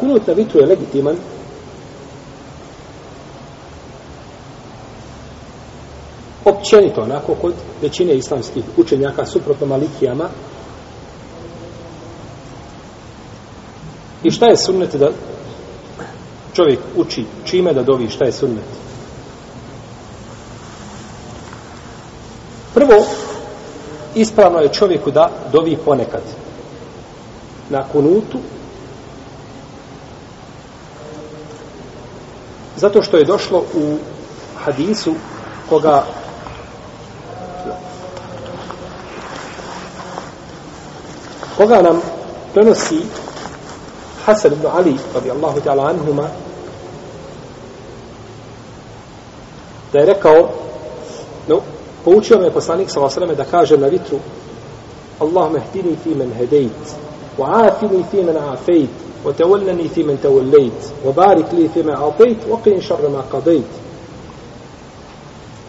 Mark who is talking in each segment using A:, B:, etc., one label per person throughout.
A: kunut na vitru je legitiman? Općenito onako kod većine islamskih učenjaka suprotno malikijama. I šta je sunnet da čovjek uči? Čime da dovi šta je sunnet? Prvo ispravno je čovjeku da dovi ponekad. Na kunutu zato što je došlo u hadisu koga koga nam prenosi Hasan ibn Ali radijallahu ta'ala anhuma da je rekao no, poučio me poslanik sallallahu da kaže na vitru Allahumma hdini fi men hedejt وعافني فيمن عافيت وتولني فيمن توليت وبارك لي فيما أعطيت وقي شر ما قضيت.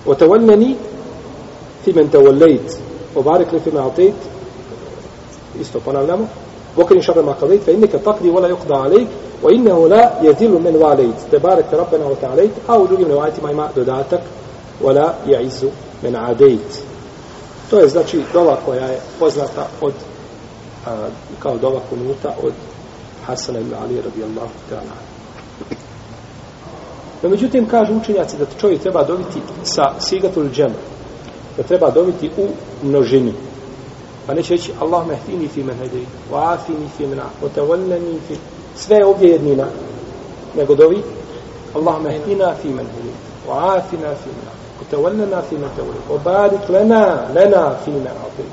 A: وتولني فيمن توليت وبارك لي فيما أعطيت. Isto ponavljamo. وقي شر ما قضيت فإنك تقضي ولا يقضى عليك وإنه لا يذل من واليت. تبارك ربنا وتعاليت. A من drugim ما ما دداتك ولا يعز من عاديت. To je znači dova koja je poznata od a, kao dova kunuta od Hasana ibn Ali radijallahu ta'ala No, međutim, kažu učenjaci da čovjek treba dobiti sa sigatul džem, da treba dobiti u množini. Pa neće reći Allah mehdini fi men hedej, wa afini fi mena, wa tawallani fi... Sve ovdje jednina, nego dovi Allah mehdina fi men hedej, wa afina fi mena, wa tawallana fi men tawallani, wa barik lena, lena fi men atej.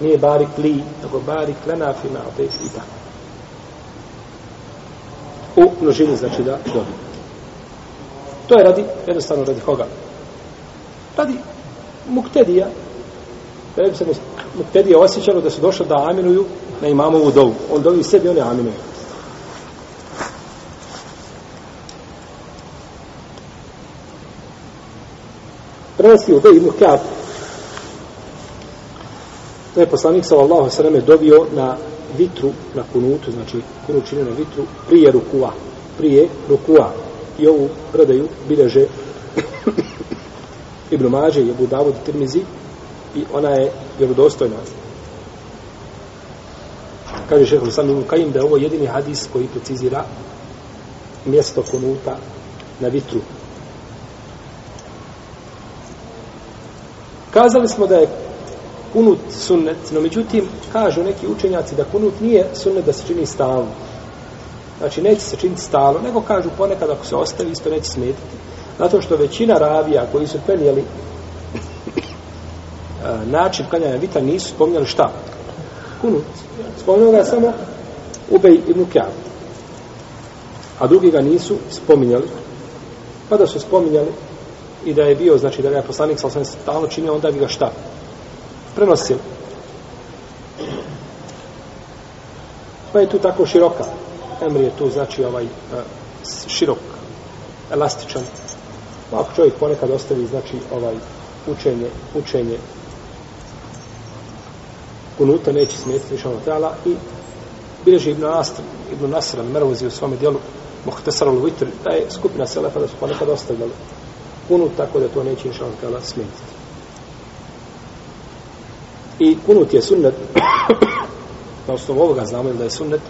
A: Nije barik li, nego barik lena fi men atej i tako. U množini znači da dobi. To je radi, jednostavno radi koga? Radi muktedija, da bi se muktedija osjećalo da su došli da aminuju na imamovu dovu. On dovi sebi, oni aminuju. Prenosi u Bej ibn Kjab da je poslanik sallallahu sallam dobio na vitru, na kunutu, znači kunu čini na vitru, prije rukua. Prije rukua. I ovu predaju bileže Ibn Mađe i Abu Davud Tirmizi i ona je vjerodostojna. Kaže šehr Hussam ibn Kajim da je ovo jedini hadis koji precizira mjesto kunuta na vitru. Kazali smo da je kunut sunnet, no međutim, kažu neki učenjaci da kunut nije sunnet da se čini stalno. Znači, neće se činiti stalno, nego kažu ponekad ako se ostavi, isto neće smetiti. Zato što većina ravija koji su penijeli način klanjanja vitra nisu spominjali šta? Kunut. Spominjali ga samo Ubej ibn Kjab. A drugi ga nisu spominjali. Pa da su spominjali i da je bio, znači da ga je poslanik sa stalno činio, onda bi ga šta? Prenosili. Pa je tu tako široka. Emri je tu, znači, ovaj eh, širok, elastičan. Pa ako čovjek ponekad ostavi, znači, ovaj učenje, učenje kunuta neće smetiti više ono tela i bileži Ibn Nasr, Ibn Nasr al-Mervozi u svome dijelu Muhtesar al-Vitr, da je skupina selefa da su ponekad ostavljali kunut, tako da to neće inša ono Allah smetiti. I kunut je sunnet, na osnovu ovoga znamo da je sunnet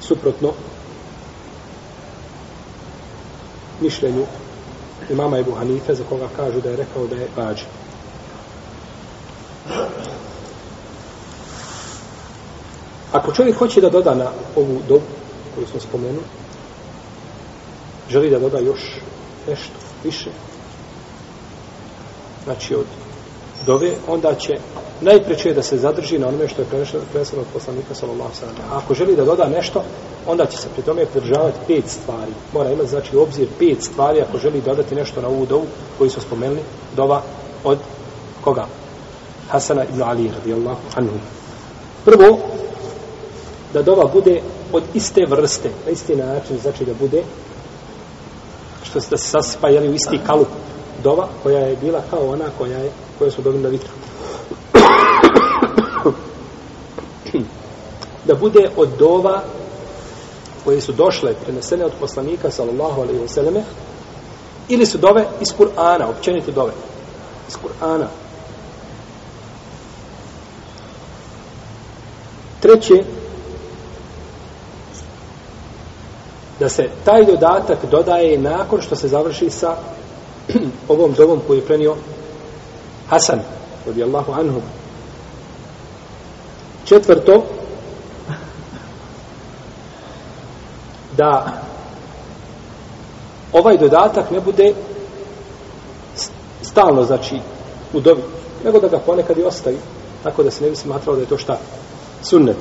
A: suprotno mišljenju imama Ebu Hanife, za koga kažu da je rekao da je vađi. Ako čovjek hoće da doda na ovu dobu koju smo spomenuli, želi da doda još nešto više, znači od dove, onda će najpreče da se zadrži na onome što je preneseno od poslanika sallallahu sallam. A ako želi da doda nešto, onda će se pri tome pridržavati pet stvari. Mora imati znači u obzir pet stvari ako želi dodati nešto na ovu dovu koju su spomenuli, dova od koga? Hasana ibn Ali radijallahu anhu. Prvo, da dova bude od iste vrste, na isti način, znači da bude što se da se sasipa jeli, u isti kalup dova koja je bila kao ona koja je koja su dobili na vitru. da bude od dova koje su došle, prenesene od poslanika, sallallahu alaihi wa sallame, ili su dove iz Kur'ana, općenite dove. Iz Kur'ana. Treće, da se taj dodatak dodaje nakon što se završi sa ovom dovom koju je prenio Hasan, radijallahu anhu. Četvrto, da ovaj dodatak ne bude stalno, znači, u dobi, nego da ga ponekad i ostavi, tako da se ne bi smatralo da je to šta? Sunnet.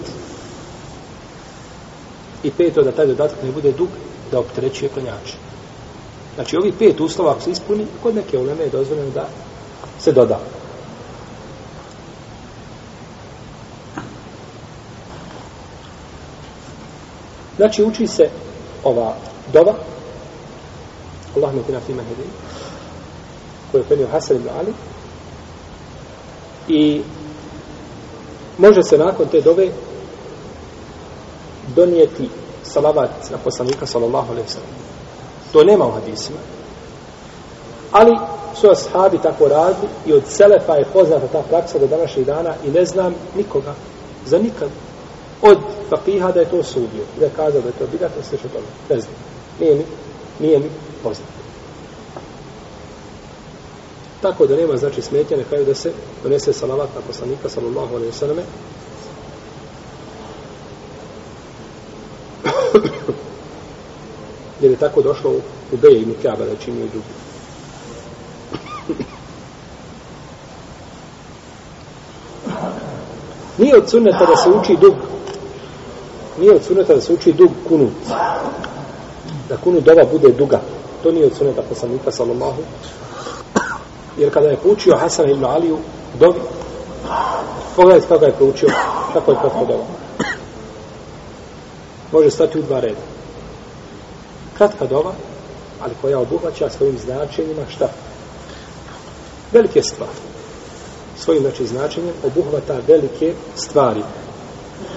A: I peto, da taj dodatak ne bude dug, da opterećuje klanjače. Znači, ovi pet uslova, ako se ispuni, kod neke uleme je dozvoljeno da se doda. Znači, uči se ova dova, Allah mi tina fima hedin, koju je penio Hasan ibn Ali, i može se nakon te dove donijeti salavat na poslanika sallallahu alaihi sallam. To nema u hadisima. Ali su ashabi tako radili i od Selefa je poznata ta praksa do današnjih dana i ne znam nikoga, za nikad, od fakiha da je to sudio, da je kazao da je to bidat, sve što toga. Ne znam. Nije mi, nije mi poznato. Tako da nema znači smetnja na kraju da se donese salavat na poslanika sallallahu alaihi sallame jer je tako došlo u, u Beje i Mikaba da čini i drugi. Nije od sunneta da se uči dug nije od sunneta da se uči dug kunut. Da kunut dova bude duga. To nije od sunneta poslanika sallallahu. Jer kada je poučio Hasan ibn Aliju dovi, pogledajte kako je poučio, kako je kratko dova. Može stati u dva reda. Kratka dova, ali koja obuhvaća svojim značenjima šta? Velike stvari. Svojim znači značenjem obuhvata velike stvari.